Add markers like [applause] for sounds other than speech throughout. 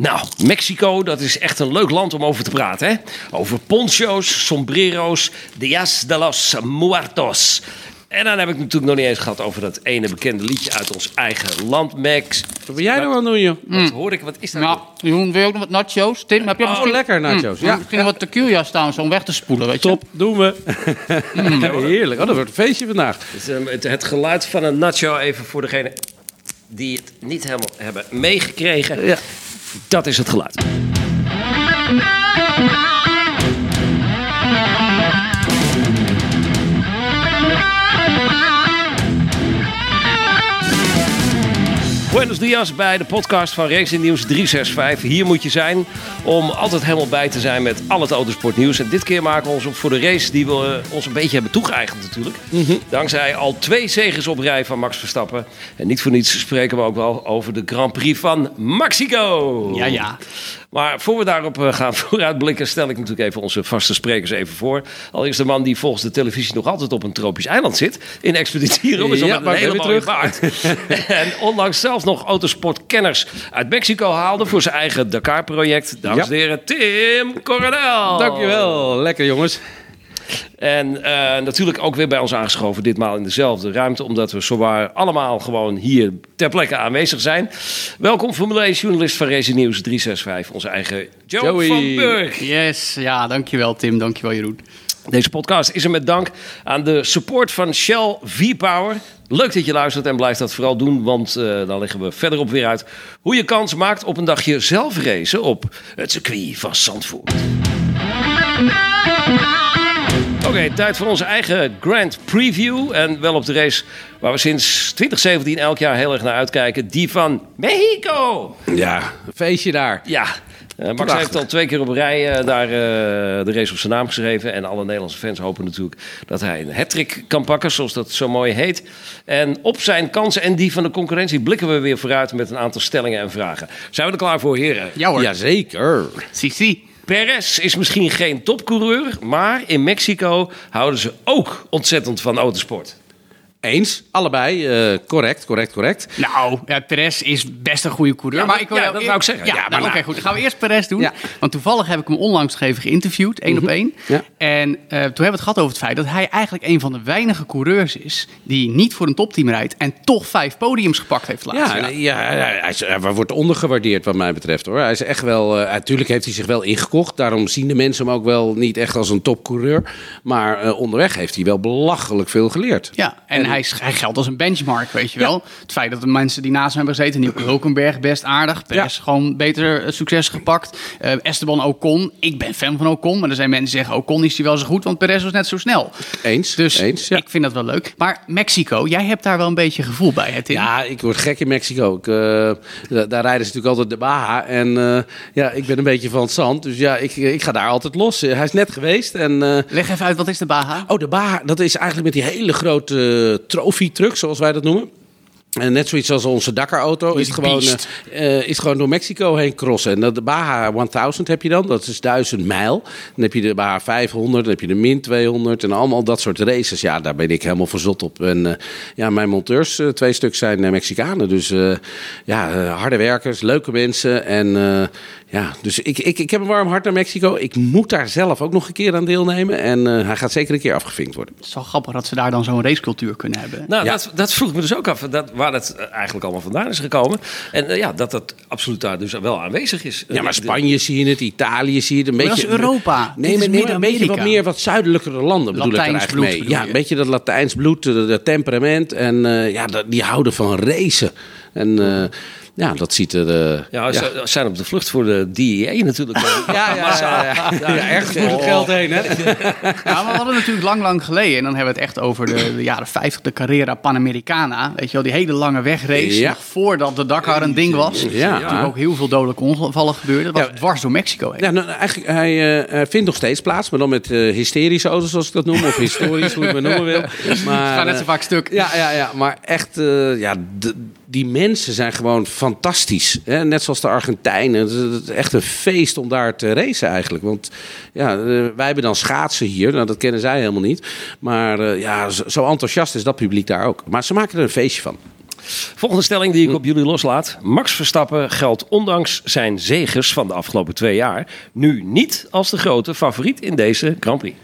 Nou, Mexico, dat is echt een leuk land om over te praten. Hè? Over poncho's, sombrero's, Dias de los Muertos. En dan heb ik het natuurlijk nog niet eens gehad over dat ene bekende liedje uit ons eigen land, Max. Wat wil jij nou aan doen, joh? Wat hoor ik? Wat is dat? Nou, Jeroen, wil je ook nog wat nachos? Tim, heb je Oh, misschien, lekker, nachos. Hm, Ja. misschien nog wat tequila staan om weg te spoelen, weet je? Top, doen we. [laughs] Heerlijk. Oh, dat wordt een feestje vandaag. Het, eh, het, het geluid van een nacho, even voor degene die het niet helemaal hebben meegekregen. Ja. Dat is het geluid. Buenos dias bij de podcast van Racing Nieuws 365. Hier moet je zijn om altijd helemaal bij te zijn met al het autosportnieuws. En dit keer maken we ons op voor de race die we ons een beetje hebben toegeëigend natuurlijk. Dankzij al twee zegens op rij van Max Verstappen. En niet voor niets spreken we ook wel over de Grand Prix van Mexico. Ja, ja. Maar voor we daarop eh, gaan [laughs] vooruitblikken, stel ik natuurlijk even onze vaste sprekers even voor. Allereerst de man die volgens de televisie nog altijd op een tropisch eiland zit. In Expeditie Robinson Ja, met een hele mooie baard. [laughs] en onlangs zelf nog autosportkenners uit Mexico haalde voor zijn eigen Dakar-project. Dames en Ja. heren, Tim Coronel. Dankjewel. Lekker, jongens. En eh, natuurlijk ook weer bij ons aangeschoven, ditmaal in dezelfde ruimte, omdat we zowaar allemaal gewoon hier ter plekke aanwezig zijn. Welkom Formule 1 journalist van Racing Nieuws 365, onze eigen Joe Joey. van Burg. Yes, ja, dankjewel Tim, dankjewel Jeroen. Deze podcast is er met dank aan de support van Shell V-Power. Leuk dat je luistert en blijf dat vooral doen, want eh, dan leggen we verderop weer uit hoe je kans maakt op een dagje zelf racen op het circuit van Zandvoort. Oké, tijd voor onze eigen Grand Preview. En wel op de race waar we sinds 2017 elk jaar heel erg naar uitkijken. Die van Mexico. Ja, een feestje daar. Ja, Max Prachtig. heeft al twee keer op rij eh, daar eh, de race op zijn naam geschreven. En alle Nederlandse fans hopen natuurlijk dat hij een hat kan pakken, zoals dat zo mooi heet. En op zijn kansen en die van de concurrentie blikken we weer vooruit met een aantal stellingen en vragen. Zijn we er klaar voor, heren? Ja hoor, Jazeker. Sisi. Perez is misschien geen topcoureur, maar in Mexico houden ze ook ontzettend van autosport. Eens, allebei. eh, correct, correct, correct. Nou, ja, Perez is best een goede coureur. Ja, maar dat- ik wil ja, dat wou ik zeggen. Ja, Ja, nou, oké, nou. goed. Dan gaan we eerst Perez doen. Want toevallig heb ik hem onlangs even geïnterviewd, één op één. Ja. En eh, toen hebben we het gehad over het feit dat hij eigenlijk een van de weinige coureurs is... die niet voor een topteam rijdt en toch vijf podiums gepakt heeft laatst Ja, ja, hij, hij is- hij wordt ondergewaardeerd wat mij betreft hoor. Hij is echt wel, eh, natuurlijk heeft hij zich wel ingekocht. Daarom zien de mensen hem ook wel niet echt als een topcoureur. Maar onderweg heeft hij wel belachelijk veel geleerd. Ja, en, hij, geldt als een benchmark, weet je wel. Het feit dat de mensen die naast hem hebben gezeten... Nico Hulkenberg, best aardig. Perez gewoon beter eh, succes gepakt. Eh, Esteban Ocon, ik ben fan van Ocon. Maar er zijn mensen die zeggen, Ocon is hij wel zo goed... want Perez was net zo snel. Eens, Dus eens. Ja. ik vind dat wel leuk. Maar Mexico, jij hebt daar wel een beetje gevoel bij, hè Tim? Ja, ik word gek in Mexico. Ik, eh, da- daar rijden ze natuurlijk altijd de Baja. En ja, ik ben een beetje van het zand. Dus ja, ik, ik ga daar altijd los. Hij is net geweest. En, Leg even uit, wat is de Baja? oh, de Baja, dat is eigenlijk met die hele grote uh, trophy-truck, zoals wij dat noemen. En net zoiets als onze Dakar-auto is, gewoon, eh, eh, is gewoon door Mexico heen crossen. En dat, de Baja 1000 heb je dan, dat is 1000 mijl. Dan heb je de Baja 500, dan heb je de Min 200 en allemaal dat soort races. Ja, daar ben ik helemaal verzot op. En eh, ja, mijn monteurs, twee stuk zijn Mexicanen. Dus ja, harde werkers, leuke mensen. En ja, dus ik, ik, ik heb een warm hart naar Mexico. Ik moet daar zelf ook nog een keer aan deelnemen. En eh, hij gaat zeker een keer afgevinkt worden. Het is wel grappig dat ze daar dan zo'n racecultuur kunnen hebben. Nou, Ja. dat, dat vroeg ik me dus ook af, dat, waar dat eigenlijk allemaal vandaan is gekomen. En eh, ja, dat dat absoluut daar dus wel aanwezig is. Ja, maar Spanje zie je het, Italië zie je het. Een Maar beetje, dat is Europa. Nee, maar is nee, meer een beetje wat meer wat zuidelijkere landen bedoel ik eigenlijk bloed mee. bedoel Ja, een beetje dat Latijns bloed, dat temperament. En eh, ja, dat- die houden van racen. En eh, ja, dat ziet er... eh, Ja, ze zijn op de vlucht voor de DEA natuurlijk. [laughs] ja, ja, ja, ja, ergens moet het geld heen, hè? Ja, maar we hadden natuurlijk lang, lang geleden, en dan hebben we het echt over de, de jaren 50, de Carrera Panamericana. Weet je wel, die hele lange wegrace, Ja. nog voordat de Dakar een ding was. Ja. Toen ook heel veel dodelijke ongevallen gebeurden. Dat was Ja. dwars door Mexico heen. Ja, nou, eigenlijk, hij eh, eh, vindt nog steeds plaats, maar dan met eh, hysterische auto's, zoals ik dat noem. Of [laughs] historisch, hoe je het maar noemen wil. Maar, Het gaat net zo vaak stuk. Ja, ja, ja, maar echt, eh, ja, d- die mensen zijn gewoon fantastisch. Hè? Net zoals de Argentijnen. Het is- echt een feest om daar te racen eigenlijk. Want ja, eh, wij hebben dan schaatsen hier. Nou, dat kennen zij helemaal niet. Maar eh, ja, zo, enthousiast is dat publiek daar ook. Maar ze maken er een feestje van. Volgende stelling die ik op jullie loslaat. Max Verstappen geldt ondanks zijn zeges van de afgelopen twee jaar... nu niet als de grote favoriet in deze Grand Prix.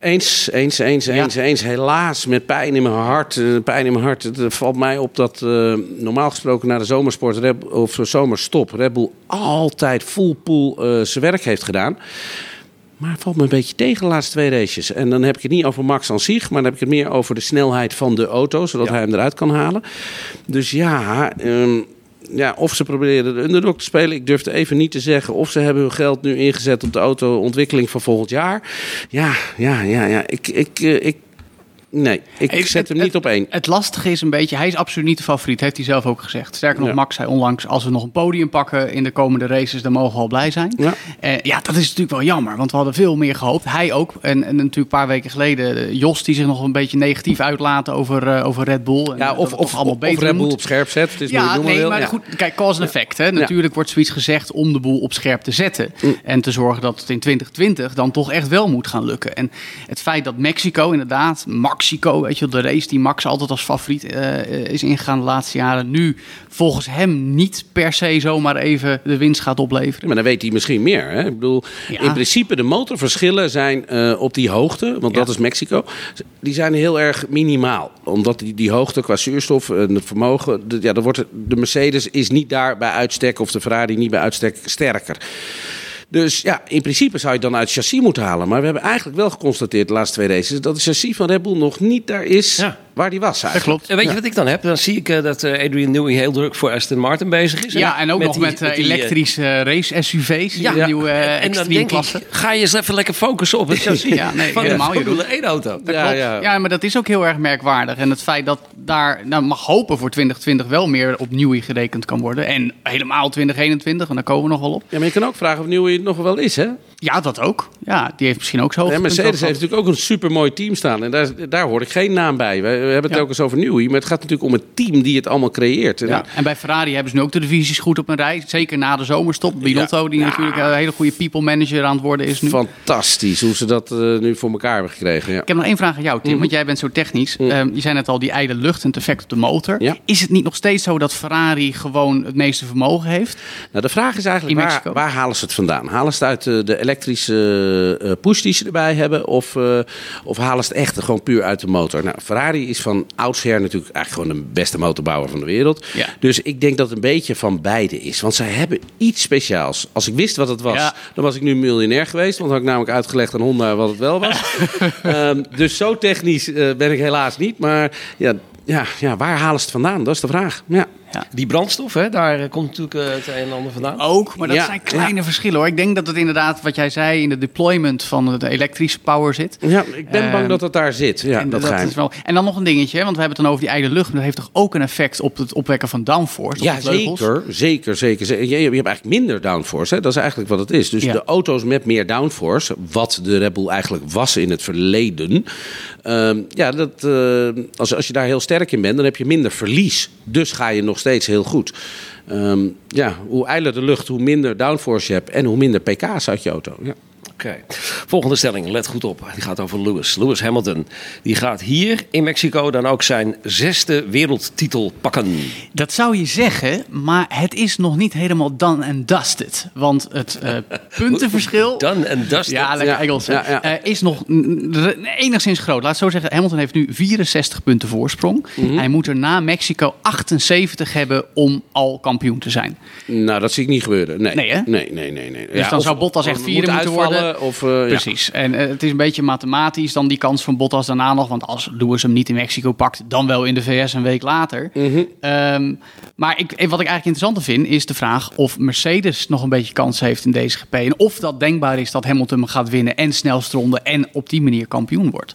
Eens, eens, eens, eens, eens. Helaas, met pijn in mijn hart. eh, Pijn in mijn hart. Het eh, valt mij op dat eh, normaal gesproken na de zomersport Red- of zomerstop Red Bull altijd full pool zijn werk heeft gedaan. Maar het valt me een beetje tegen de laatste twee races. En dan heb ik het niet over Max aan zich, maar dan heb ik het meer over de snelheid van de auto, zodat Ja. hij hem eruit kan halen. Dus ja, ehm, ja, of ze proberen de underdog te spelen. Ik durf het even niet te zeggen. Of ze hebben hun geld nu ingezet op de autoontwikkeling van volgend jaar. Ja, ja, ja, ja. Ik, ik, eh, ik, nee, ik zet hem het- niet op één. Het lastige is een beetje, hij is absoluut niet de favoriet, heeft hij zelf ook gezegd. Sterker nog, Ja. Max zei onlangs, als we nog een podium pakken in de komende races, dan mogen we al blij zijn. Ja. Eh, ja, dat is natuurlijk wel jammer, want we hadden veel meer gehoopt. Hij ook. En, en natuurlijk een paar weken geleden, eh, Jos die zich nog een beetje negatief uitlaat over, eh, over Red Bull. En, Ja, of, of, allemaal of, beter Red Bull moet. op scherp zet. Het is Ja, nee, wil. maar Ja. goed, kijk, cause en effect. Hè. Natuurlijk wordt zoiets gezegd om de boel op scherp te zetten. En te zorgen dat het in 2020 dan toch echt wel moet gaan lukken. En het feit dat Mexico inderdaad, Mexico, weet je de race die Max altijd als favoriet eh, is ingegaan de laatste jaren, nu volgens hem niet per se zomaar even de winst gaat opleveren. Maar dan weet hij misschien meer. Hè? Ik bedoel, Ja. in principe de motorverschillen zijn eh, op die hoogte, want Ja. dat is Mexico, die zijn heel erg minimaal. Omdat die, die hoogte qua zuurstof en het vermogen, de, ja, dan wordt de Mercedes is niet daar bij uitstek of de Ferrari niet bij uitstek sterker. Dus ja, in principe zou je het dan uit chassis moeten halen. Maar we hebben eigenlijk wel geconstateerd de laatste twee races dat het chassis van Red Bull nog niet daar is Ja. Waar die was. Eigenlijk. klopt. En weet je wat ik dan heb? Dan zie ik eh, dat eh, Adrian Newey heel druk voor Aston Martin bezig is. hè? Ja, en ook nog die- met, eh, die, elektrische race-SUV's. Ja, Ja, nieuwe en dan denk klasse. ik, ga je eens even lekker focussen op het [laughs] chassis Ja, nee, van helemaal, de. Formule 1 auto. Dat Ja, klopt. ja. Ja. maar dat is ook heel erg merkwaardig. En het feit dat daar, nou mag hopen voor 2020 wel meer op Newey gerekend kan worden. En helemaal 2021, en daar komen we nog wel op. Ja, maar je kan ook vragen of Newey het nog wel is, hè? Ja, dat ook. Ja, die heeft misschien ook zo. Ja, Mercedes heeft natuurlijk ook een supermooi team staan. En daar, daar hoor ik geen naam bij. We, we hebben het Ja. ook eens over Newey. Maar het gaat natuurlijk om het team die het allemaal creëert. En Ja. En bij Ferrari hebben ze nu ook de divisies goed op een rij. Zeker na de zomerstop. Binotto, die natuurlijk een hele goede people manager aan het worden is nu. Fantastisch hoe ze dat eh, nu voor elkaar hebben gekregen. Ja. Ik heb nog één vraag aan jou, Mhm. Tim, want jij bent zo technisch. Ehm, je zei net al, die ijle lucht en het effect op de motor. Is het niet nog steeds zo dat Ferrari gewoon het meeste vermogen heeft? Nou, de vraag is eigenlijk, waar, waar halen ze het vandaan? Halen ze het uit eh, de elektrische eh, push die ze erbij hebben? Of, eh, of halen ze het echt gewoon puur uit de motor? Nou, Ferrari is van oudsher natuurlijk eigenlijk gewoon de beste motorbouwer van de wereld. Ja. Dus ik denk dat het een beetje van beide is. Want zij hebben iets speciaals. Als ik wist wat het was, Ja. dan was ik nu miljonair geweest. Want dan had ik namelijk uitgelegd aan Honda wat het wel was. [laughs] Ehm, dus zo technisch eh, ben ik helaas niet. Maar ja, ja, ja, waar halen ze het vandaan? Dat is de vraag. Ja. Ja. Die brandstof, hè, daar eh, komt natuurlijk eh, het een en ander vandaan. Ook, maar dat Ja, zijn kleine verschillen hoor. Ik denk dat het inderdaad, wat jij zei, in de deployment van de elektrische power zit. Ja, ik ben bang Ehm, dat het daar zit. Ja, en, dat, is wel, en dan nog een dingetje, want we hebben het dan over die ijle lucht. Maar dat heeft toch ook een effect op het opwekken van downforce? Ja, zeker, zeker, zeker. zeker. Je, je hebt eigenlijk minder downforce. Hè? Dat is eigenlijk wat het is. Dus Ja. de auto's met meer downforce, wat de Red Bull eigenlijk was in het verleden. ehm, ja, dat, eh, als, als je daar heel sterk in bent, dan heb je minder verlies. Dus ga je nog steeds heel goed. Ehm, ja, hoe eiler de lucht, hoe minder downforce je hebt en hoe minder pk's uit je auto. Ja. Oké. Volgende stelling, let goed op. Die gaat over Lewis. Lewis Hamilton. Die gaat hier in Mexico dan ook zijn zesde wereldtitel pakken. Dat zou je zeggen, maar het is nog niet helemaal done and dusted. Want het eh, [laughs] puntenverschil... Done and dusted. Ja, lekker Engels. hè. ja, ja. Eh, is nog enigszins groot. Laat het zo zeggen, Hamilton heeft nu 64 punten voorsprong. Mhm. Hij moet er na Mexico 78 hebben om al kampioen te zijn. Nou, dat zie ik niet gebeuren. Nee, Nee, hè? nee, nee, nee. nee. Dus dan zou Bottas echt vierde moet moeten worden. Of, eh, ja. Precies. En eh, het is een beetje mathematisch dan die kans van Bottas daarna nog. Want als Lewis hem niet in Mexico pakt, dan wel in de VS een week later. Mhm. Ehm, maar ik, eh, wat ik eigenlijk interessanter vind, is de vraag of Mercedes nog een beetje kans heeft in deze GP. En of dat denkbaar is dat Hamilton gaat winnen en snelste ronde en op die manier kampioen wordt.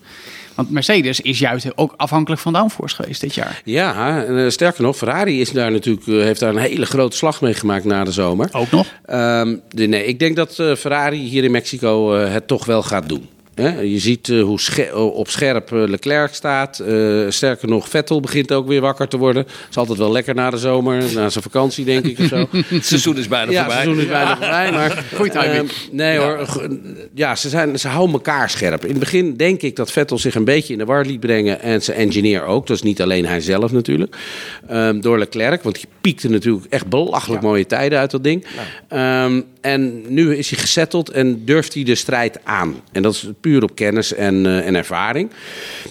Want Mercedes is juist ook afhankelijk van downforce geweest dit jaar. Ja, en, eh, sterker nog, Ferrari is daar natuurlijk, eh, heeft daar een hele grote slag mee gemaakt na de zomer. Ook nog. Ehm, nee, ik denk dat eh, Ferrari hier in Mexico het toch wel gaat doen. Je ziet eh, hoe sche- op scherp eh, Leclerc staat. Eh, sterker nog, Vettel begint ook weer wakker te worden. Is altijd wel lekker na de zomer, na zijn vakantie denk ik of zo. [laughs] Het seizoen is bijna Ja, het voorbij. seizoen is bijna voorbij. Maar, [laughs] Goeie timing. eh, nee hoor, ja, ze, zijn, ze houden elkaar scherp. In het begin denk ik dat Vettel zich een beetje in de war liet brengen. En zijn engineer ook. Dat is niet alleen hij zelf natuurlijk. Ehm, door Leclerc, want die piekte natuurlijk echt belachelijk mooie tijden uit dat ding. Ehm, en nu is hij gesetteld en durft hij de strijd aan. En dat is puur op kennis en, eh, en ervaring.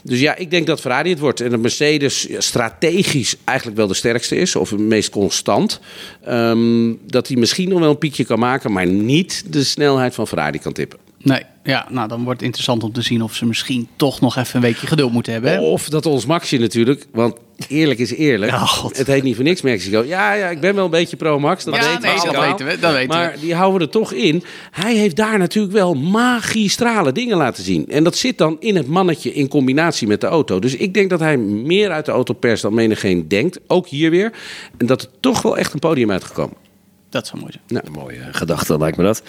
Dus ja, ik denk dat Ferrari het wordt. En dat Mercedes strategisch eigenlijk wel de sterkste is. Of het meest constant. Ehm, dat hij misschien nog wel een piekje kan maken. Maar niet de snelheid van Ferrari kan tippen. Nee, ja, nou dan wordt het interessant om te zien of ze misschien toch nog even een weekje geduld moeten hebben. hè? Of dat ons Maxje natuurlijk, want eerlijk is eerlijk. Ja, God. het heet niet voor niks Mexico. Ja, ja, ik ben wel een beetje pro-Max. Dat ja, weten we dat allemaal. weten we. Dat weten Maar we. die houden we er toch in. Hij heeft daar natuurlijk wel magistrale dingen laten zien. En dat zit dan in het mannetje in combinatie met de auto. Dus ik denk dat hij meer uit de auto pers dan menigeen denkt. Ook hier weer. En dat er toch wel echt een podium uitgekomen. Dat zou mooi zijn. Een mooie gedachte lijkt me dat.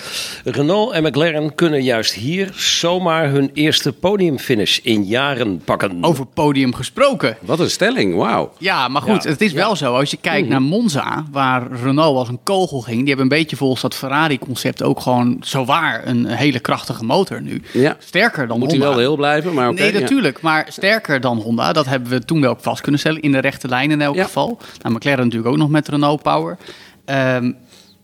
Renault en McLaren kunnen juist hier zomaar hun eerste podiumfinish in jaren pakken. Over podium gesproken. Wat een stelling, wauw. Ja, maar goed, Ja. het is wel zo. Als je kijkt naar Monza, waar Renault als een kogel ging, die hebben een beetje volgens dat Ferrari-concept ook gewoon zowaar een hele krachtige motor nu. Ja. Sterker dan Moet hij Honda. wel heel blijven, maar oké. nee, ja. natuurlijk. Maar sterker dan Honda, dat hebben we toen wel ook vast kunnen stellen. In de rechte lijn in elk Ja. geval. Nou, McLaren natuurlijk ook nog met Renault Power. Ehm,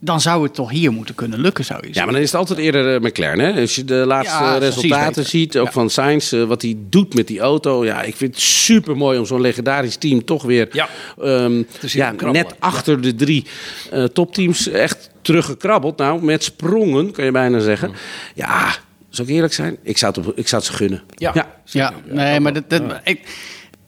dan zou het toch hier moeten kunnen lukken, zou je Ja, zeggen. maar dan is het altijd eerder eh, McLaren. Hè? Als je de laatste Ja, resultaten ziet, ook Ja. van Sainz, eh, wat hij doet met die auto. Ja, ik vind het super mooi om zo'n legendarisch team toch weer Ja. ehm, ja, net achter de drie eh, topteams echt teruggekrabbeld. Nou, met sprongen, kan je bijna zeggen. Ja, zou ik eerlijk zijn? Ik zou het, op- ik zou het ze gunnen. Ja. Ja, nee, maar dat, dat, ik,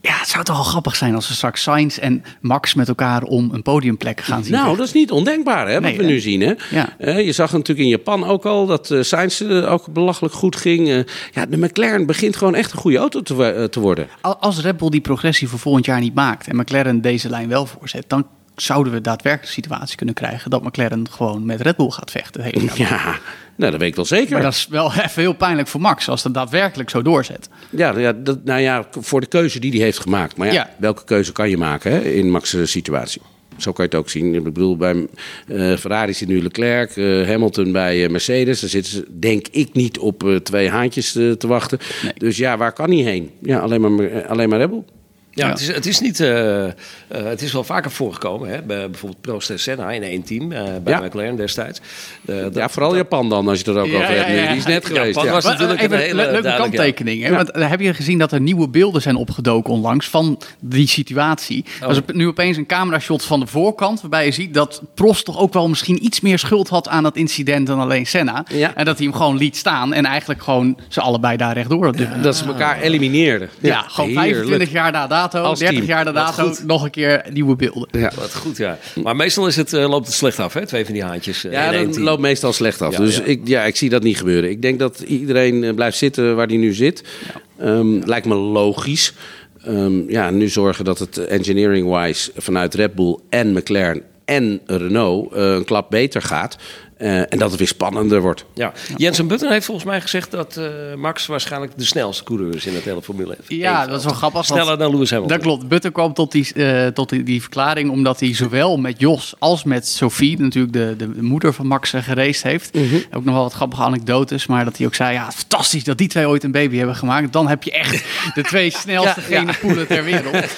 ja, het zou toch wel grappig zijn als we straks Sainz en Max met elkaar om een podiumplek gaan zien. Nou, vechten. dat is niet ondenkbaar, hè, wat Nee, we hè? nu zien. Hè? Ja. Eh, je zag natuurlijk in Japan ook al dat eh Sainz eh, ook belachelijk goed ging. Ja, de McLaren begint gewoon echt een goede auto te, te worden. Al- Als Red Bull die progressie voor volgend jaar niet maakt en McLaren deze lijn wel voorzet, dan zouden we daadwerkelijk situatie kunnen krijgen dat McLaren gewoon met Red Bull gaat vechten. Het hele [laughs] jaar. Ja, nou, dat weet ik wel zeker. Maar dat is wel [laughs] even heel pijnlijk voor Max als dat daadwerkelijk zo doorzet. Ja, ja, dat, nou ja, voor de keuze die hij heeft gemaakt. Maar ja, Ja. welke keuze kan je maken hè, in Max' situatie? Zo kan je het ook zien. Ik bedoel, bij eh, Ferrari zit nu Leclerc, eh, Hamilton bij eh, Mercedes. Daar zitten ze, denk ik, niet op twee haantjes te wachten. Nee. Dus ja, waar kan hij heen? Ja, alleen maar, alleen maar Red Bull. Ja, Ja. Het, is, het is niet. eh, eh, het is wel vaker voorgekomen. Hè? Bij, bijvoorbeeld Prost en Senna in één team eh, bij Ja. McLaren destijds. Dat- Ja, vooral Japan dan, als je het er ook Ja, over hebt. nu. ja, ja. Die is net geweest. Ja. was- natuurlijk even een hele le- leuke kanttekening. Hè? Want heb je gezien dat er nieuwe beelden zijn opgedoken onlangs van die situatie? Oh. Er was nu opeens een camerashot van de voorkant waarbij je ziet dat Prost toch ook wel misschien iets meer schuld had aan dat incident dan alleen Senna. Ja. En dat hij hem gewoon liet staan en eigenlijk gewoon ze allebei daar rechtdoor op duwde. Dat ze elkaar elimineerden. Ja, gewoon heerlijk. 25 jaar na dato, Als 30 team. jaar na Wat dato, goed. nog een keer nieuwe beelden. Ja. Wat goed, ja. Maar meestal is het, eh, loopt het slecht af, hè? Twee van die haantjes. eh, Ja, dat loopt meestal slecht af. Ja, dus ja. Ik, ja, ik zie dat niet gebeuren. Ik denk dat iedereen eh, blijft zitten waar hij nu zit. Ehm, lijkt me logisch. Ehm, ja, nu zorgen dat het engineering-wise vanuit Red Bull en McLaren en Renault een klap beter gaat. Eh, en dat het weer spannender wordt. Ja. Jensen Button heeft volgens mij gezegd dat eh, Max waarschijnlijk de snelste coureur is in het hele Formule 1. Ja, dat is wel grappig. want- Sneller dan Lewis Hamilton. Dat klopt. Butter kwam tot, die, eh, tot die, die verklaring omdat hij zowel met Jos als met Sophie, natuurlijk de, de, de moeder van Max, gereisd heeft. Mhm. Ook nog wel wat grappige anekdotes, maar dat hij ook zei, ja, fantastisch dat die twee ooit een baby hebben gemaakt. Dan heb je echt de twee [laughs] [laughs] snelste Ja, poelen ter wereld. [laughs]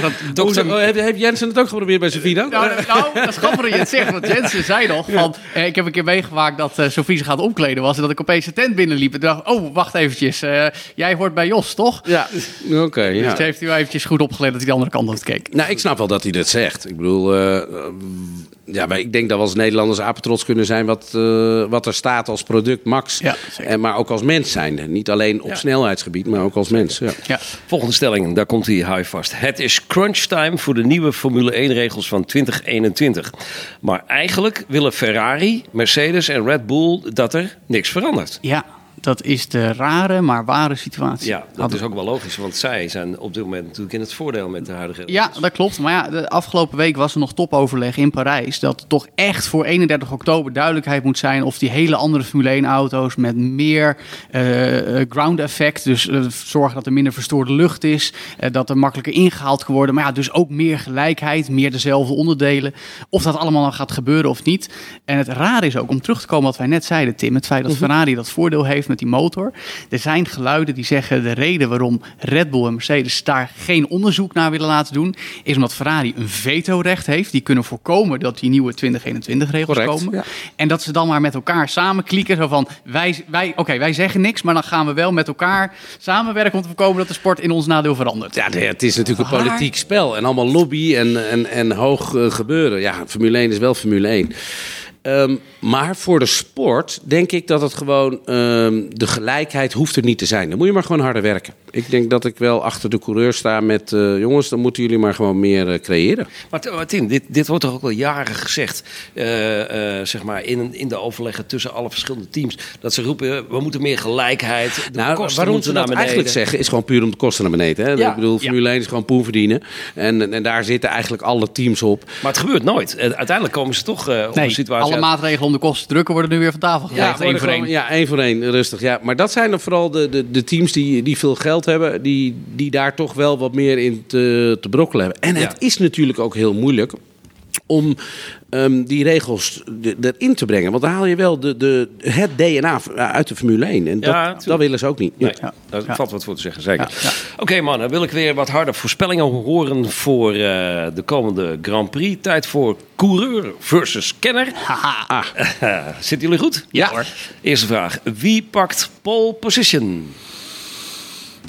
Dat dokter... heeft, Jensen het ook geprobeerd bij Sofie dan? Nou, nou, dat is grappig dat je het zegt, want Jensen zei nog van... eh, ik heb een keer meegemaakt dat eh Sophie zich aan het omkleden was... en dat ik opeens de tent binnenliep en dacht... oh, wacht eventjes, eh, jij hoort bij Jos, toch? Ja, oké. ja. Dus heeft hij wel eventjes goed opgelet dat hij de andere kant op keek. Nou, ik snap wel dat hij dat zegt. Ik bedoel, eh, eh, ja, maar ik denk dat we als Nederlanders apetrots kunnen zijn wat, eh, wat er staat als product Max. Ja, en, maar ook als mens zijn. Niet alleen op Ja. snelheidsgebied, maar ook als mens. Ja. Ja. Volgende stelling, daar komt hij high vast. Het is crunch time voor de nieuwe Formule 1 regels van 2021. Maar eigenlijk willen Ferrari, Mercedes en Red Bull dat er niks verandert. Ja, Dat is de rare, maar ware situatie. Ja, dat is ook wel logisch, want zij zijn op dit moment natuurlijk in het voordeel met de huidige Ja, dat klopt. Maar ja, de afgelopen week was er nog topoverleg in Parijs. Dat toch echt voor 31 oktober duidelijkheid moet zijn of die hele andere Formule 1 auto's met meer eh, eh, ground effect, dus eh, zorgen dat er minder verstoorde lucht is, dat er makkelijker ingehaald kan worden. Maar ja, dus ook meer gelijkheid, meer dezelfde onderdelen. Of dat allemaal dan gaat gebeuren of niet. En het raar is ook om terug te komen wat wij net zeiden, Tim. Het feit dat Ferrari dat voordeel heeft met die motor. Er zijn geluiden die zeggen de reden waarom Red Bull en Mercedes daar geen onderzoek naar willen laten doen, is omdat Ferrari een vetorecht heeft. Die kunnen voorkomen dat die nieuwe 2021-regels Correct, komen. ja. En dat ze dan maar met elkaar samen klikken. Zo van, wij, wij, oké, wij zeggen niks, maar dan gaan we wel met elkaar samenwerken om te voorkomen dat de sport in ons nadeel verandert. Ja, het is natuurlijk een politiek spel. En allemaal lobby en, en, en hoog eh, gebeuren. Ja, Formule 1 is wel Formule 1. Ehm, maar voor de sport denk ik dat het gewoon... ehm, de gelijkheid hoeft er niet te zijn. Dan moet je maar gewoon harder werken. Ik denk dat ik wel achter de coureur sta met... eh, jongens, dan moeten jullie maar gewoon meer eh, creëren. Maar, maar Tim, dit, dit wordt toch ook al jaren gezegd, eh, eh, zeg maar, in, in de overleggen tussen alle verschillende teams. Dat ze roepen, eh, we moeten meer gelijkheid, de Nou, kosten waarom moeten ze dat eigenlijk zeggen, is gewoon puur om de kosten naar beneden. Hè? Ja. Ik bedoel, Formule 1 is gewoon poen verdienen. En, en daar zitten eigenlijk alle teams op. Maar het gebeurt nooit. Eh, Uiteindelijk komen ze toch eh, op Nee, een situatie alle maatregelen om de kosten te drukken worden nu weer van tafel gelegd. één worden voor één. Ja, één voor één, rustig. Ja. Maar dat zijn dan vooral de, de, de teams die, die veel geld hebben, die, die daar toch wel wat meer in te, te brokkelen hebben. En het Ja. is natuurlijk ook heel moeilijk om ehm, die regels erin te brengen. Want dan haal je wel de, de, het DNA uit de Formule 1. En dat, Ja, dat willen ze ook niet. Ja. Nee, Ja. daar Ja. valt wat voor te zeggen, zeker. Ja, ja. Oké man, dan wil ik weer wat harde voorspellingen horen voor eh, de komende Grand Prix. Tijd voor coureur versus kenner. Haha. [laughs] Zitten jullie goed? Ja, hoor. Eerste vraag. Wie pakt pole position?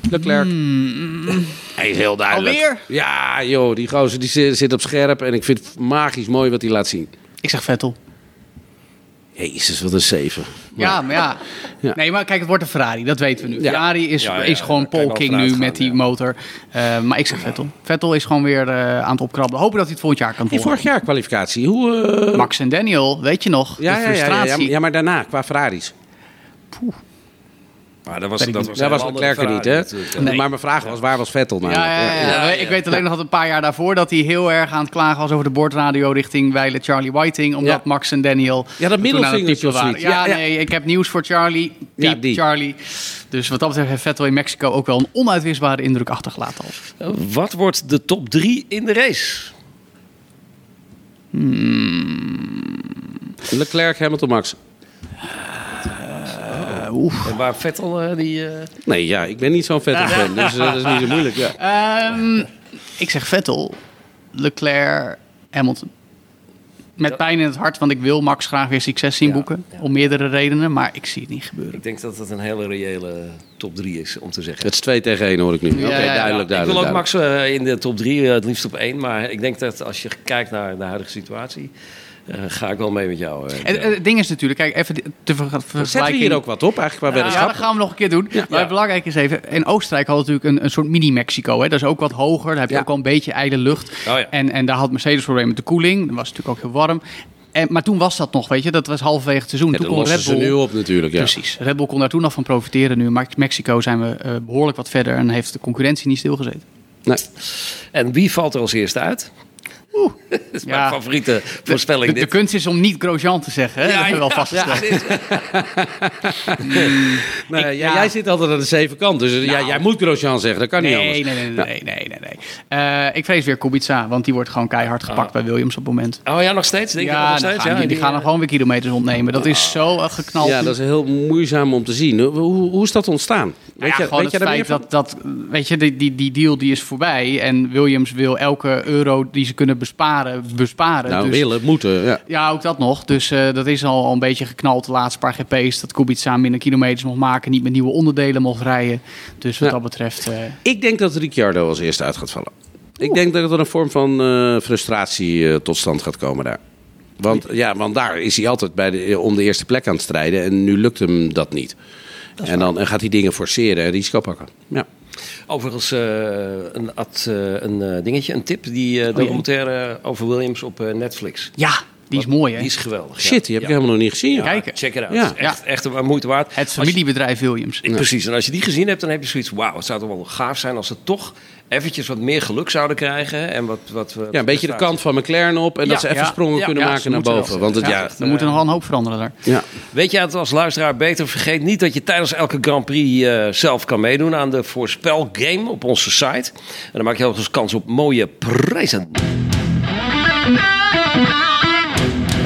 Leclerc. Hij is heel duidelijk. Alweer? Ja, joh, die gozer die zit, op scherp. En ik vind het magisch mooi wat hij laat zien. Ik zeg Vettel. Jezus, wat een zeven. Ja, maar ja. Ja. Nee, maar kijk, het wordt een Ferrari. Dat weten we nu. Ja. Ferrari is, Ja, ja, is gewoon wel king nu met die ja. motor. Eh, maar ik zeg Vettel. Vettel is gewoon weer eh, aan het opkrabbelen. Hopen dat hij het volgend jaar kan In volgen. vorig jaar kwalificatie. Hoe, eh, Max en Daniel, weet je nog? ja, de ja, ja, ja, frustratie. ja, ja, maar daarna, qua Ferraris. Maar dat was, dat niet. was, Daar een was Leclerc er niet, hè? Nee. Maar mijn vraag was, waar was Vettel nou? Ja, ja, ja, Ja, Ik weet alleen nog dat een paar jaar daarvoor dat hij heel erg aan het klagen was over de bordradio richting Weile Charlie Whiting. Omdat Ja. Max en Daniel. Ja, dat middelvingertje waren. zoiets. Ja, Ja, ja. nee, ik heb nieuws voor Charlie. Ja, Piep die. Charlie. Dus wat dat betreft heeft Vettel in Mexico ook wel een onuitwisbare indruk achtergelaten. Al. Wat wordt de top 3 in de race? Leclerc, Hamilton, Max. En waar Vettel eh, die... eh, Nee, ja, ik ben niet zo'n Vettel fan, dus eh, dat is niet zo moeilijk. Ja. Ehm, ik zeg Vettel, Leclerc, Hamilton. Met pijn in het hart, want ik wil Max graag weer succes zien Ja, boeken. ja. Om meerdere redenen, maar ik zie het niet gebeuren. Ik denk dat het een hele reële top 3 is om te zeggen. Het is 2 tegen 1 hoor ik nu. Oké, ja, ja. duidelijk, ik wil duidelijk. ook Max in de top 3, het liefst op 1. Maar ik denk dat als je kijkt naar de huidige situatie, eh, ga ik wel mee met jou. eh, En, eh, het ding is natuurlijk, kijk, even te ver, Zetten we hier ook wat op, eigenlijk, qua Ja, weddenschap? dat gaan we nog een keer doen. Maar het belangrijke is even, in Oostenrijk had natuurlijk een, een soort mini-Mexico. hè. Dat is ook wat hoger, daar heb je Ja. ook al een beetje ijle lucht. Oh ja. en, en daar had Mercedes probleem met de koeling. Dat was natuurlijk ook heel warm. En, maar toen was dat nog, weet je, dat was halverwege het seizoen. Ja, toen dat kon Red ze Bull... nu op natuurlijk, ja. Precies. Red Bull kon daar toen nog van profiteren. Nu in Mexico zijn we eh, behoorlijk wat verder en heeft de concurrentie niet stilgezeten. Nee. En wie valt er als eerste uit? [laughs] dat is mijn Ja. favoriete voorspelling. De, de dit. kunst is om niet Grosjean te zeggen, hè? dat hebben we wel vastgesteld. [laughs] Nee, ja, ja. Jij zit altijd aan de zeven kant, dus ja, Nou. jij moet Grosjean zeggen, dat kan niet Nee, anders. nee, nee, nee, nee, nee, nee. Eh, ik vrees weer Kubica, want die wordt gewoon keihard gepakt bij Williams op het moment. Oh ja, nog steeds? Denk je ja, nog steeds? gaan die, die gaan eh, er gewoon weer kilometers ontnemen. Dat is zo eh, geknald. Ja, dat is heel moeizaam om te zien. Hoe, hoe, hoe is dat ontstaan? Nou ja, gewoon weet het je feit dat, dat, weet je, die, die, die deal die is voorbij. En Williams wil elke euro die ze kunnen besparen, besparen. Nou, dus, willen, moeten, ja. Ja, ook dat nog. Dus eh, dat is al, al een beetje geknald de laatste paar GP's. Dat Kubica minder kilometers mocht maken, niet met nieuwe onderdelen mocht rijden. Dus wat dat betreft... eh, Ik denk dat Ricciardo als eerste uit gaat vallen. Ik denk dat er een vorm van eh, frustratie tot stand gaat komen daar. Want, ja, want daar is hij altijd bij de, om de eerste plek aan het strijden. En nu lukt hem dat niet. En dan en gaat hij dingen forceren en risico pakken. Ja. Overigens eh, een, ad, eh, een eh, dingetje, een tip. Die eh, documentaire over Williams op Netflix. ja, Die is mooi, hè? Die is geweldig. ja. Shit, die heb ik Ja. helemaal nog niet gezien. Check it out. Ja. Het echt, echt een moeite waard. Het je- familiebedrijf Williams. Precies, en als je die gezien hebt, dan heb je zoiets... wauw, het zou toch wel gaaf zijn als ze toch eventjes wat meer geluk zouden krijgen. En wat, wat, Ja, een beetje de kant van McLaren op en Ja, dat ze even ja, sprongen ja, kunnen ja, maken naar boven. wel. Want het, Ja, er moet er nog wel een hoop veranderen daar. ja. Weet je het als luisteraar beter? Vergeet niet dat je tijdens elke Grand Prix eh, zelf kan meedoen aan de voorspelgame op onze site. En dan maak je ook eens kans op mooie prijzen.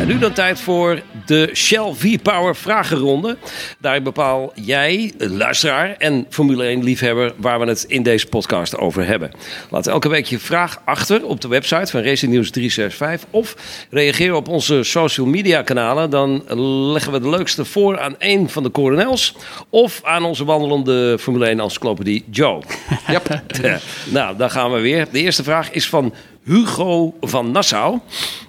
Nu dan tijd voor de Shell V-Power vragenronde. Daarin bepaal jij, een luisteraar en Formule 1-liefhebber... waar we het in deze podcast over hebben. Laat elke week je vraag achter op de website van Racing News 365... of reageer op onze social media kanalen. Dan leggen we de leukste voor aan een van de coronels... of aan onze wandelende Formule 1-encyclopedie Joe. [laughs] Yep. [laughs] nou, dan gaan we weer. De eerste vraag is van Hugo van Nassau.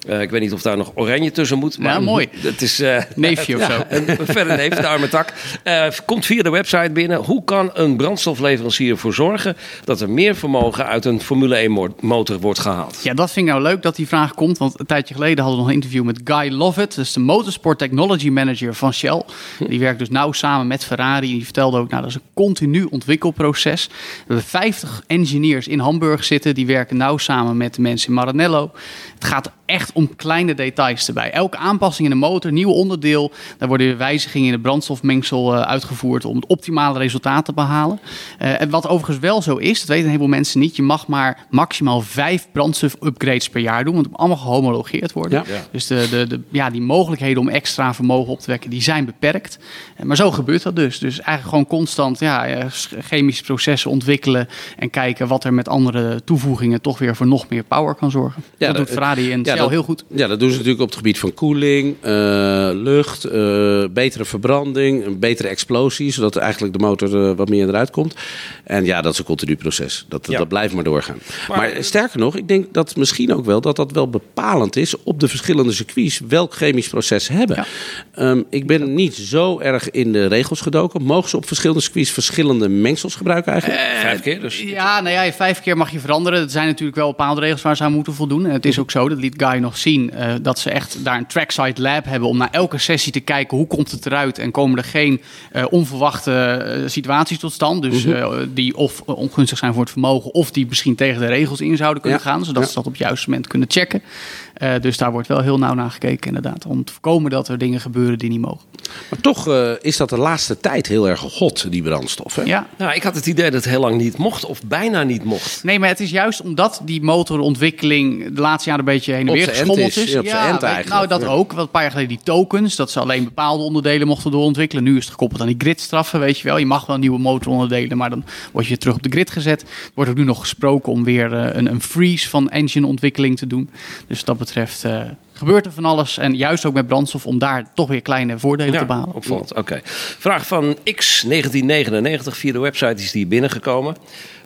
Eh, ik weet niet of daar nog oranje tussen moet. Maar Ja, mooi. Het is... eh, Neefje of zo. [laughs] een verder neef, de arme tak. Eh, komt via de website binnen. Hoe kan een brandstofleverancier ervoor zorgen... dat er meer vermogen uit een Formule 1-motor wordt gehaald? Ja, dat vind ik nou leuk dat die vraag komt. Want een tijdje geleden hadden we nog een interview met Guy Lovett. Dat is de Motorsport Technology Manager van Shell. Die werkt dus nauw samen met Ferrari. Die vertelde ook, nou, dat is een continu ontwikkelproces. We hebben 50 engineers in Hamburg zitten. Die werken nauw samen met in Maranello. Het gaat echt om kleine details erbij. Elke aanpassing in de motor, nieuw onderdeel. Daar worden weer wijzigingen in het brandstofmengsel eh, uitgevoerd om het optimale resultaat te behalen. Eh, en wat overigens wel zo is, dat weten een heleboel mensen niet. Je mag maar maximaal vijf brandstof-upgrades per jaar doen. Want het moet allemaal gehomologeerd worden. Ja. Dus de, de, de, ja, die mogelijkheden om extra vermogen op te wekken, die zijn beperkt. Eh, Maar zo gebeurt dat dus. Dus eigenlijk gewoon constant ja, chemische processen ontwikkelen. En kijken wat er met andere toevoegingen toch weer voor nog meer power kan zorgen. Ja, dat dat- doet Ferrari en ja, Heel goed. Ja, dat doen ze natuurlijk op het gebied van koeling, eh, lucht, eh, betere verbranding, een betere explosie, zodat eigenlijk de motor eh, wat meer eruit komt. En ja, dat is een continu proces. Dat, Ja. dat blijft maar doorgaan. Maar- Maar, sterker nog, ik denk dat misschien ook wel dat dat wel bepalend is op de verschillende circuits welk chemisch proces ze hebben. Ja. Ehm, ik ben niet zo erg in de regels gedoken. Mogen ze op verschillende circuits verschillende mengsels gebruiken eigenlijk? Vijf keer dus. Ja, nou ja, vijf keer mag je veranderen. Er zijn natuurlijk wel bepaalde regels waar ze aan moeten voldoen. En het is ook zo, dat liet Guy nog zien, eh, dat ze echt daar een trackside lab hebben om na elke sessie te kijken hoe komt het eruit en komen er geen eh, onverwachte eh, situaties tot stand. Dus eh, die of ongunstig zijn voor het vermogen of die misschien tegen de regels in zouden kunnen Ja, gaan. Zodat ja. ze dat op het juiste moment kunnen checken. Eh, dus daar wordt wel heel nauw naar gekeken inderdaad. Om te voorkomen dat er dingen gebeuren die niet mogen. Maar toch eh, is dat de laatste tijd heel erg hot, die brandstof. Hè? Ja, Nou, ik had het idee dat het heel lang niet mocht, of bijna niet mocht. Nee, maar het is juist omdat die motorontwikkeling de laatste jaren een beetje heen en Op weer geschommeld is. is. Ja, op end weet- eigenlijk. Nou, dat Ja. ook. Want een paar jaar geleden die tokens, dat ze alleen bepaalde onderdelen mochten doorontwikkelen. Nu is het gekoppeld aan die gridstraffen, weet je wel. Je mag wel nieuwe motoronderdelen, maar dan word je terug op de grid gezet. Er wordt ook nu nog gesproken om weer eh, een, een freeze van engine-ontwikkeling te doen. Dus dat betreft eh, gebeurt er van alles. En juist ook met brandstof om daar toch weer kleine voordelen te behalen. opvallend. Oké. Vraag van X1999 via de website is die binnengekomen.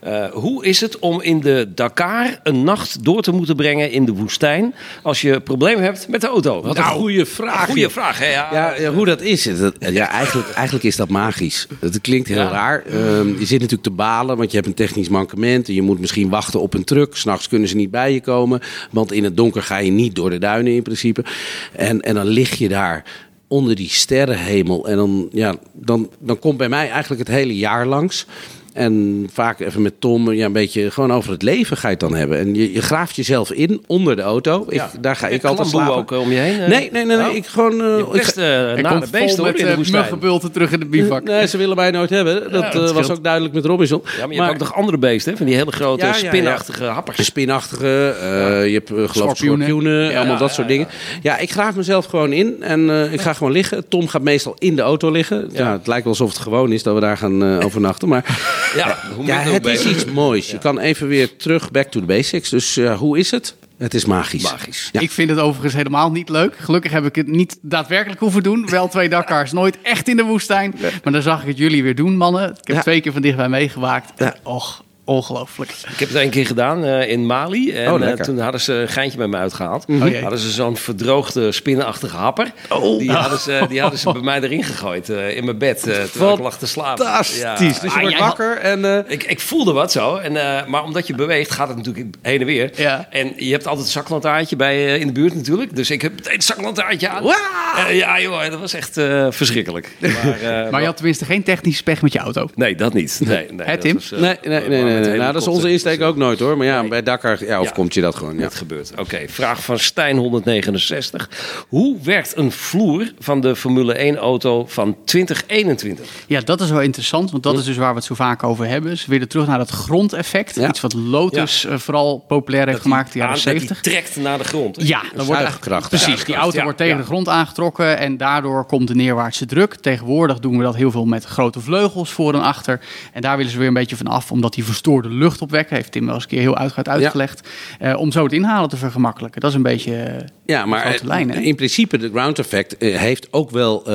Eh, hoe is het om in de Dakar een nacht door te moeten brengen in de woestijn als je problemen hebt met de auto? Wat een goede vraag. Goede vraag, hè? Ja, Ja, ja, hoe dat is. dat- ja, eigenlijk, eigenlijk is dat magisch. Het klinkt heel Ja. raar. Ehm, je zit natuurlijk te balen, want je hebt een technisch mankement. En je moet misschien wachten op een truck. S'nachts kunnen ze niet bij je komen. Want in het donker ga je niet door de duinen in principe. En, en dan lig je daar onder die sterrenhemel. En dan, ja, dan, dan komt bij mij eigenlijk het hele jaar langs. En vaak even met Tom, ja, een beetje gewoon over het leven ga je het dan hebben. En je, je graaft jezelf in onder de auto. Ik, Ja. daar ga ik altijd slapen. ook eh, om je heen? eh? Nee, nee, nee. nee. Oh. Ik gewoon... eh, Je ik best ga- uh, Er nare komt beesten hoor met in de uh, terug in de bivak. [laughs] Nee, ze willen mij nooit hebben. Dat, dat eh, was ook duidelijk met Robinson. Ja, maar je hebt ook nog andere beesten, hè? van die hele grote Ja, ja, ja. spinachtige De happers. spinachtige, eh, je hebt uh, geloof ik Schorpioenen. allemaal ja, dat ja, soort ja. dingen. Ja, ik graaf mezelf gewoon in en eh, ik ga gewoon liggen. Tom gaat meestal in de auto liggen. Ja. het lijkt wel alsof het gewoon is dat we daar gaan eh, overnachten. Maar [laughs] Ja, hoe ja, het is iets moois. Je kan even weer terug back to the basics. Dus ja, hoe is het? Het is magisch. Magisch. Ja. Ik vind het overigens helemaal niet leuk. Gelukkig heb ik het niet daadwerkelijk hoeven doen. Wel twee Dakars, nooit echt in de woestijn. Maar dan zag ik het jullie weer doen, mannen. Ik heb Ja. twee keer van dichtbij meegewaakt. Ja. Och, Ongelooflijk. Ik heb het een keer gedaan uh, in Mali. En Oh, uh, lekker. toen hadden ze een geintje met me uitgehaald. Oh, jee. hadden ze zo'n verdroogde, spinnenachtige happer. Oh. Die, hadden ze, die hadden ze bij mij erin gegooid uh, in mijn bed. uh, terwijl ik lag te slapen. Fantastisch. Ja. Dus je Ah, wordt wakker en... eh, Ik, ik voelde wat zo. En, eh, maar omdat je beweegt, gaat het natuurlijk heen en weer. Ja. En je hebt altijd een zaklantaartje bij eh, in de buurt natuurlijk. Dus ik heb meteen het zaklantaartje aan. Eh, ja, joh, dat was echt eh, verschrikkelijk. Maar, eh, [laughs] Maar je had tenminste geen technische pech met je auto. Nee, dat niet. Nee, nee, Tim? was, eh, Nee, nee, nee. Nee, met nee. Nou, dat is onze insteek ook nooit hoor. Maar ja, Nee. bij Dakar ja, of Ja. komt je dat gewoon. Ja. Het gebeurt. Oké, vraag van Stijn 169. Hoe werkt een vloer van de Formule 1 auto van 2021? Ja, dat is wel interessant, want dat is dus waar we het zo vaak over hebben. Ze willen terug naar dat grondeffect. Ja. Iets wat Lotus eh, vooral populair heeft gemaakt in de jaren Aan- dat die 70. trekt naar de grond. hè? Ja, dan wordt zuigkracht. Precies, die auto ja, wordt tegen ja. de grond aangetrokken en daardoor komt de neerwaartse druk. Tegenwoordig doen we dat heel veel met grote vleugels voor en achter. En daar willen ze weer een beetje van af, omdat die verstoorde lucht opwekken. Heeft Tim wel eens een keer heel uitgebreid uitgelegd. Eh, om zo het inhalen te vergemakkelijken. Dat is een beetje... eh, Ja, maar grote lijn, hè? in principe de ground effect eh, heeft ook wel,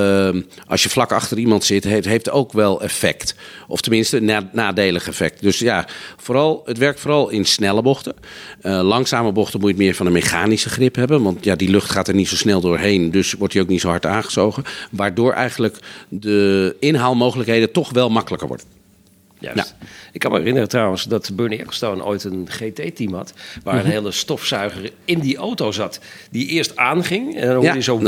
als je vlak achter iemand zit, heeft, heeft ook wel effect. Of tenminste een na- nadelig effect. Dus ja, vooral, het werkt vooral in snelle bochten. Langzame bochten moet je meer van een mechanische grip hebben. Want ja, die lucht gaat er niet zo snel doorheen. Dus wordt die ook niet zo hard aangezogen. Waardoor eigenlijk de inhaalmogelijkheden toch wel makkelijker worden. Juist. Ik kan me herinneren trouwens dat Bernie Ecclestone ooit een GT-team had. Waar Mhm. een hele stofzuiger in die auto zat. Die eerst aanging en dan hoorde je zo...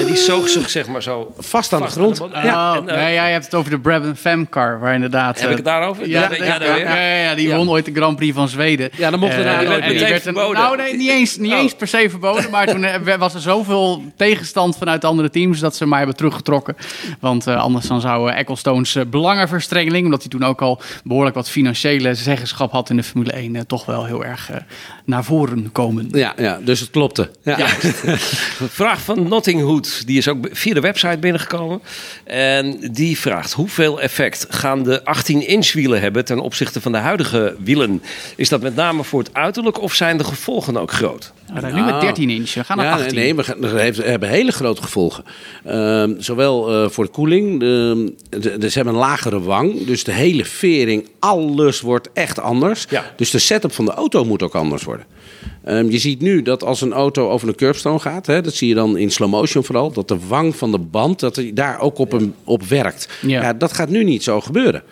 En die zoog zich zeg maar zo... Vast aan de grond. Ja, en, eh, nee, jij hebt het over de Brabham Femcar, waar inderdaad... Heb ik eh, het daarover? Ja, Ja, ja, ja, ja, daar weer. ja, ja, ja, die Ja. won ooit de Grand Prix van Zweden. Ja, dan mocht Eh, die meer. werd een-. Nou, nee, niet eens, niet Oh. eens per se verboden. Maar toen eh, was er zoveel tegenstand vanuit de andere teams dat ze mij hebben teruggetrokken. Want eh, anders dan zou eh, Ecclestone's eh, belangenverstrengeling, omdat hij toen ook al behoorlijk wat financiële zeggenschap had in de Formule 1, eh, toch wel heel erg eh, naar voren komen. Ja, ja, dus het klopte. Ja. Ja. [laughs] Vraag van Nottinghood, die is ook via de website binnengekomen. En die vraagt: hoeveel effect gaan de 18-inch wielen hebben ten opzichte van de huidige wielen? Is dat met name voor het uiterlijk of zijn de gevolgen ook groot? We nu met 13 inch, we gaan naar Ja, 18. nee, we, gaan, we heeft- hebben hele grote gevolgen. Ehm, zowel eh, voor de koeling, de, de, de- ze hebben een lagere wang, dus de hele vering, alles wordt echt anders. Ja. Dus de setup van de auto moet ook anders worden. Ehm, je ziet nu dat als een auto over een curbstone gaat, hè, dat zie je dan in slow motion vooral, dat de wang van de band, dat hij daar ook op, een, op werkt. Ja. Ja. dat gaat nu niet zo gebeuren.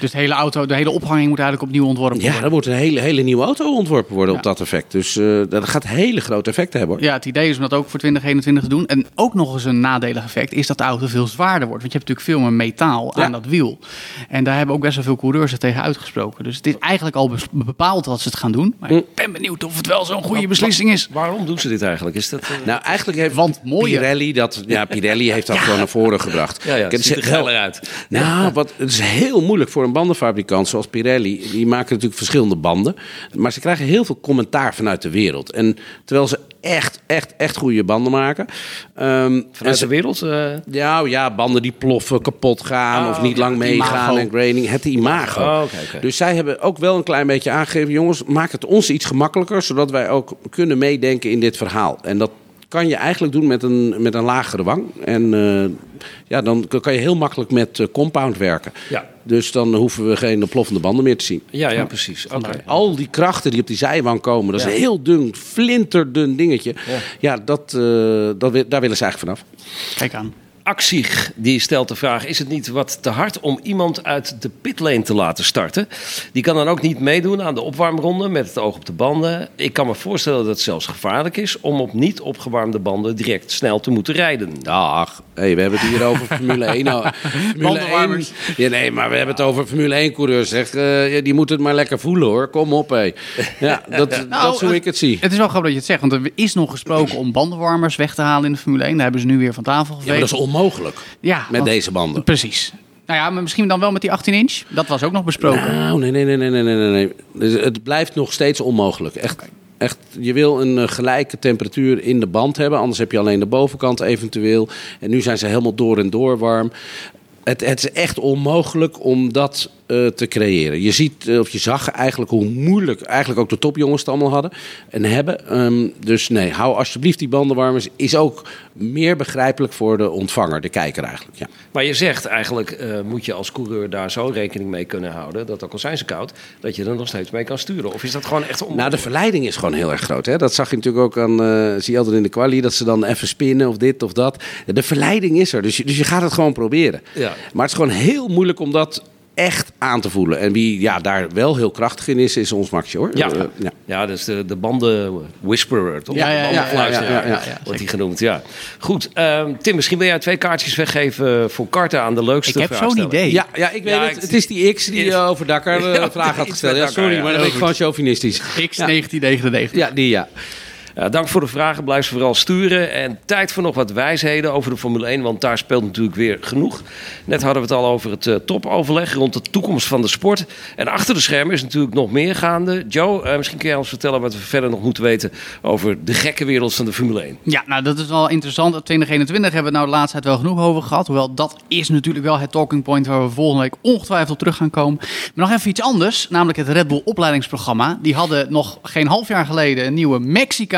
Dus de hele auto, de hele ophanging moet eigenlijk opnieuw ontworpen Ja, worden. er moet een hele, hele nieuwe auto ontworpen worden Ja. op dat effect. Dus eh, dat gaat hele grote effecten hebben. Hoor. Ja, het idee is om dat ook voor 2021 te doen. En ook nog eens een nadelig effect is dat de auto veel zwaarder wordt. Want je hebt natuurlijk veel meer metaal Ja. aan dat wiel. En daar hebben ook best wel veel coureurs zich tegen uitgesproken. Dus het is eigenlijk al bepaald dat ze het gaan doen. Maar ik ben benieuwd of het wel zo'n goede beslissing is. Waarom doen ze dit eigenlijk? Is dat, eh, Nou, eigenlijk heeft Want mooier. Pirelli dat, ja, Pirelli [laughs] heeft dat gewoon naar voren gebracht. ja, ja, het ziet er geller uit. Nou, wat, het is heel moeilijk voor een bandenfabrikant zoals Pirelli. Die maken natuurlijk verschillende banden. Maar ze krijgen heel veel commentaar vanuit de wereld. En terwijl ze echt, echt, echt goede banden maken. Vanuit ze- de wereld? eh, ja, ja, banden die ploffen, kapot gaan Oh, of niet lang meegaan en graining. Het imago. Oh. Dus zij hebben ook wel een klein beetje aangegeven... jongens, maak het ons iets gemakkelijker... zodat wij ook kunnen meedenken in dit verhaal. En dat kan je eigenlijk doen met een, met een lagere wang. En eh, ja, dan kan je heel makkelijk met eh, compound werken. Ja. Dus dan hoeven we geen ploffende banden meer te zien. ja, ja, precies. Oké. Al die krachten die op die zijwang komen, dat is Ja. een heel dun, flinterdun dingetje. Ja, dat, eh, dat, daar willen ze eigenlijk vanaf. Kijk aan. Axig, die stelt de vraag: is het niet wat te hard om iemand uit de pitlane te laten starten? Die kan dan ook niet meedoen aan de opwarmronde met het oog op de banden. Ik kan me voorstellen dat het zelfs gevaarlijk is om op niet opgewarmde banden direct snel te moeten rijden. Dag. Hey, we hebben het hier over Formule 1. Nou, [laughs] Formule 1. Bandenwarmers. Ja, nee, maar we hebben het over Formule 1 coureurs. Zeg, eh, ja, die moeten het maar lekker voelen hoor. Kom op, hé. Ja, dat, dat is hoe ik het zie. Het is wel grappig dat je het zegt. Want er is nog gesproken om bandenwarmers weg te halen in de Formule 1. Daar hebben ze nu weer van tafel Ja, geveegd. maar dat is onmogelijk mogelijk, ja, met deze banden. Precies. Nou ja, misschien dan wel met die 18 inch. Dat was ook nog besproken. Nou, nee, nee, nee, nee, nee, nee. nee. Dus het blijft nog steeds onmogelijk. Echt, echt, je wil een eh, gelijke temperatuur in de band hebben. Anders heb je alleen de bovenkant eventueel. En nu zijn ze helemaal door en door warm. Het, het is echt onmogelijk om dat eh, te creëren. Je ziet, eh, of je zag eigenlijk hoe moeilijk eigenlijk ook de topjongens het allemaal hadden en hebben. Ehm, dus nee, hou alsjeblieft die banden warm. Is, ook meer begrijpelijk voor de ontvanger, de kijker eigenlijk. Ja. Maar je zegt eigenlijk eh, moet je als coureur daar zo rekening mee kunnen houden... dat ook al zijn ze koud, dat je er nog steeds mee kan sturen. Of is dat gewoon echt... Om... Nou, de verleiding is gewoon heel erg groot. Hè? Dat zag je natuurlijk ook aan, zie je altijd in de kwalie, dat ze dan even spinnen of dit of dat. De verleiding is er, dus je, dus je gaat het gewoon proberen. Ja. Maar het is gewoon heel moeilijk om dat echt aan te voelen. En wie ja, daar wel heel krachtig in is, is ons Maxje hoor. Ja, Eh, ja. ja dus de, de banden whisperer, toch? Ja, ja, De ja, ja, ja, ja, ja, wordt hij genoemd, ja. Goed, ehm, Tim, misschien wil jij twee kaartjes weggeven voor Karten aan de leukste Ik heb zo'n idee. Ja, ja, ik weet Ja, het. ik- Het is die X die eh, over Dakar eh, Ja, vragen had gesteld. sorry, ja. maar dan ben ik gewoon chauvinistisch. X 1999. Ja, die ja. Ja, dank voor de vragen. Blijf ze vooral sturen. En tijd voor nog wat wijsheden over de Formule 1. Want daar speelt natuurlijk weer genoeg. Net hadden we het al over het eh, topoverleg rond de toekomst van de sport. En achter de schermen is natuurlijk nog meer gaande. Joe, eh, misschien kun jij ons vertellen wat we verder nog moeten weten over de gekke wereld van de Formule 1. Ja, nou dat is wel interessant. 2021 hebben we nou de laatste tijd wel genoeg over gehad. Hoewel dat is natuurlijk wel het talking point waar we volgende week ongetwijfeld op terug gaan komen. Maar nog even iets anders, namelijk het Red Bull opleidingsprogramma. Die hadden nog geen half jaar geleden een nieuwe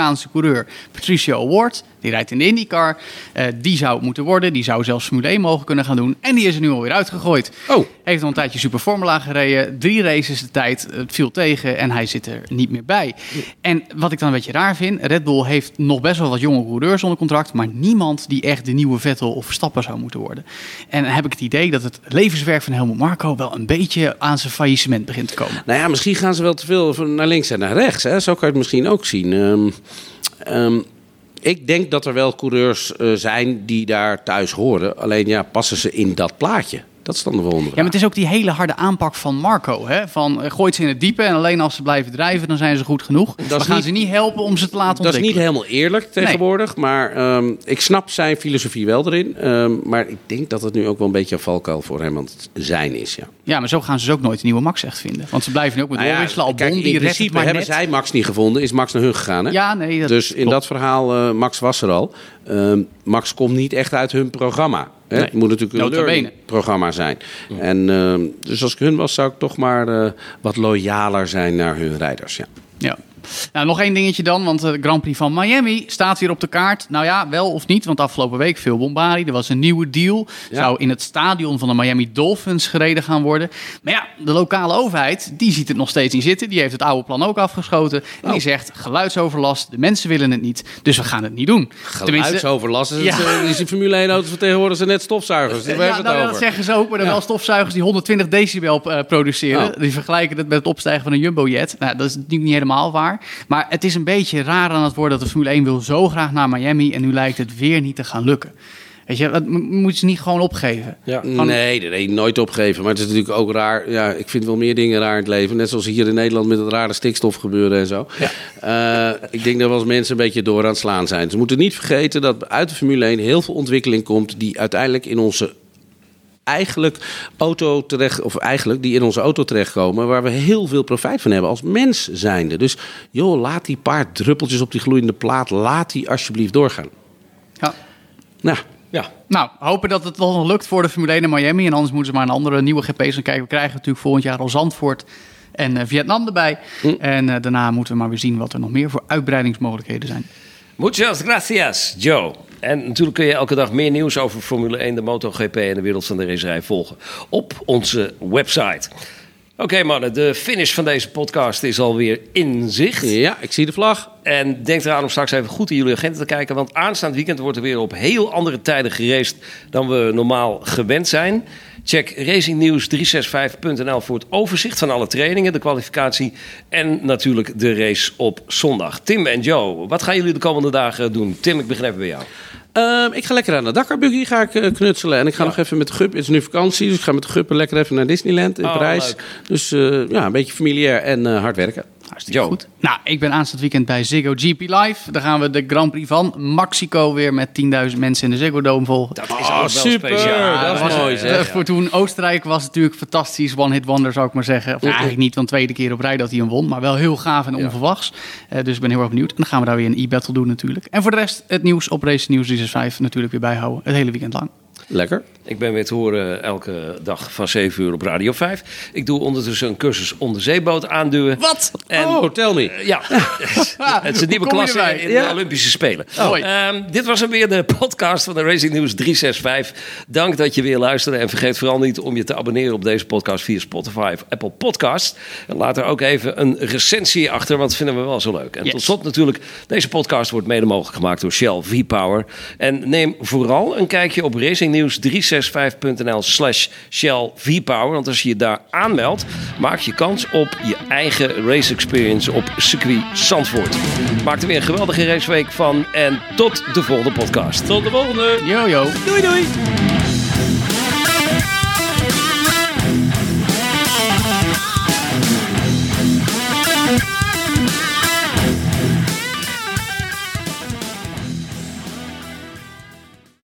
Mexicaanse coureur, Patricio Ward. Die rijdt in de IndyCar. Eh, die zou het moeten worden. Die zou zelfs Formule 1 mogen kunnen gaan doen. En die is er nu alweer uitgegooid. Oh. Heeft al een tijdje Super Formula gereden. Drie races de tijd. Het viel tegen en hij zit er niet meer bij. En wat ik dan een beetje raar vind. Red Bull heeft nog best wel wat jonge coureurs onder contract. Maar niemand die echt de nieuwe Vettel of Verstappen zou moeten worden. En dan heb ik het idee dat het levenswerk van Helmut Marko wel een beetje aan zijn faillissement begint te komen. Nou ja, misschien gaan ze wel te veel naar links en naar rechts. Hè? Zo kan je het misschien ook zien. Ehm, ik denk dat er wel coureurs eh, zijn die daar thuis horen. Alleen ja, passen ze in dat plaatje? Dat is dan de volgende Ja, maar het is ook die hele harde aanpak van Marco. Hè? Van eh, gooit ze in het diepe en alleen als ze blijven drijven, dan zijn ze goed genoeg. We is gaan niet- ze niet helpen om ze te laten Dat is niet ontwikkelen. helemaal eerlijk tegenwoordig. Maar ehm, ik snap zijn filosofie wel erin. Ehm, maar ik denk dat het nu ook wel een beetje een valkuil voor hem aan het zijn is. Ja. Ja, maar zo gaan ze dus ook nooit een nieuwe Max echt vinden. Want ze blijven nu ook met Nou ja, doorwisselen. Albon, kijk, die in principe maar hebben net. zij Max niet gevonden. Is Max naar hun gegaan. Hè? Ja, nee, dat dus in klopt. dat verhaal, eh, Max was er al. Ehm, Max komt niet echt uit hun programma. Nee. Het moet natuurlijk een learning programma zijn. En, ehm, dus als ik hun was, zou ik toch maar eh, wat loyaler zijn naar hun rijders. Ja. Ja. Nou, nog één dingetje dan, want de Grand Prix van Miami staat weer op de kaart. Nou ja, wel of niet, want afgelopen week veel bombardie. Er was een nieuwe deal. Ja. Zou in het stadion van de Miami Dolphins gereden gaan worden. Maar ja, de lokale overheid, die ziet het nog steeds niet zitten. Die heeft het oude plan ook afgeschoten. En Oh. die zegt, geluidsoverlast, de mensen willen het niet. Dus we gaan het niet doen. Geluidsoverlast. Is, het, eh, is Formule 1 auto's van tegenwoordig zijn net stofzuigers. Daar Ja, hebben we nou, het dat zeggen ze ook, maar er Ja. wel stofzuigers die 120 decibel eh, produceren. Oh. Die vergelijken het met het opstijgen van een jumbojet. Nou, dat is natuurlijk niet helemaal waar. Maar het is een beetje raar aan het worden dat de Formule 1 wil zo graag naar Miami en nu lijkt het weer niet te gaan lukken. Weet je, dat mo- moet je niet gewoon opgeven. Ja. Van- Nee, nooit opgeven. Maar het is natuurlijk ook raar. Ja, ik vind wel meer dingen raar in het leven. Net zoals hier in Nederland met het rare stikstof gebeuren en zo. Eh, ik denk dat we als mensen een beetje door aan het slaan zijn. Ze moeten niet vergeten dat uit de Formule 1 heel veel ontwikkeling komt... die uiteindelijk in onze eigenlijk auto terecht, of eigenlijk die in onze auto terechtkomen, waar we heel veel profijt van hebben als mens zijnde. Dus joh, laat die paar druppeltjes op die gloeiende plaat, laat die alsjeblieft doorgaan. Ja. Nou, Ja, Nou, hopen dat het wel nog lukt voor de Formule 1 in Miami. En anders moeten ze maar een andere nieuwe GP's gaan kijken. We krijgen natuurlijk volgend jaar al Zandvoort en eh, Vietnam erbij. En eh, daarna moeten we maar weer zien wat er nog meer voor uitbreidingsmogelijkheden zijn. Muchas gracias, Joe. En natuurlijk kun je elke dag meer nieuws over Formule 1, de MotoGP en de wereld van de racerij volgen op onze website. Oké mannen, de finish van deze podcast is alweer in zicht. ja, ik zie de vlag. En denk eraan om straks even goed in jullie agenda te kijken. Want aanstaand weekend wordt er weer op heel andere tijden geraced dan we normaal gewend zijn. Check racingnews365.nl voor het overzicht van alle trainingen, de kwalificatie en natuurlijk de race op zondag. Tim en Joe, wat gaan jullie de komende dagen doen? Tim, ik begin even bij jou. Ehm, ik ga lekker aan de Dakarbuggy ga ik, eh, knutselen. En ik ga Ja. nog even met de Gup. Het is nu vakantie, dus ik ga met de Guppen lekker even naar Disneyland in Oh, Parijs. leuk. Dus eh, ja, een beetje familiair en eh, hard werken. Hartstikke goed. Nou, ik ben aanstaand weekend bij Ziggo GP Live. Daar gaan we de Grand Prix van Mexico weer met 10.000 mensen in de Ziggo Dome volgen. Dat is Oh, ook wel super. speciaal. Dat was- mooi, zeg. Eh, Voor toen Oostenrijk was het natuurlijk fantastisch. One hit wonder zou ik maar zeggen. Of eigenlijk niet, want tweede keer op rij dat hij hem won. Maar wel heel gaaf en onverwachts. Eh, dus ik ben heel erg benieuwd. En dan gaan we daar weer een e-battle doen natuurlijk. En voor de rest het nieuws op Race News 365 natuurlijk weer bijhouden. Het hele weekend lang. Lekker. Ik ben weer te horen elke dag van 7 uur op Radio 5. Ik doe ondertussen een cursus onderzeeboot aanduwen. Wat? En- oh, tell me. Ja, [laughs] het is een nieuwe klasse in Ja. de Olympische Spelen. Mooi. Ehm, dit was hem weer de podcast van de Racing News 365. Dank dat je weer luisterde. En vergeet vooral niet om je te abonneren op deze podcast via Spotify of Apple Podcast. En laat er ook even een recensie achter, want dat vinden we wel zo leuk. En Yes. tot slot natuurlijk, deze podcast wordt mede mogelijk gemaakt door Shell V-Power. En neem vooral een kijkje op racingnews365.nl slash Shell V-Power. Want als je je daar aanmeldt, maak je kans op je eigen race experience op circuit Zandvoort. Maak er weer een geweldige raceweek van en tot de volgende podcast. Tot de volgende. Yo, yo. Doei doei.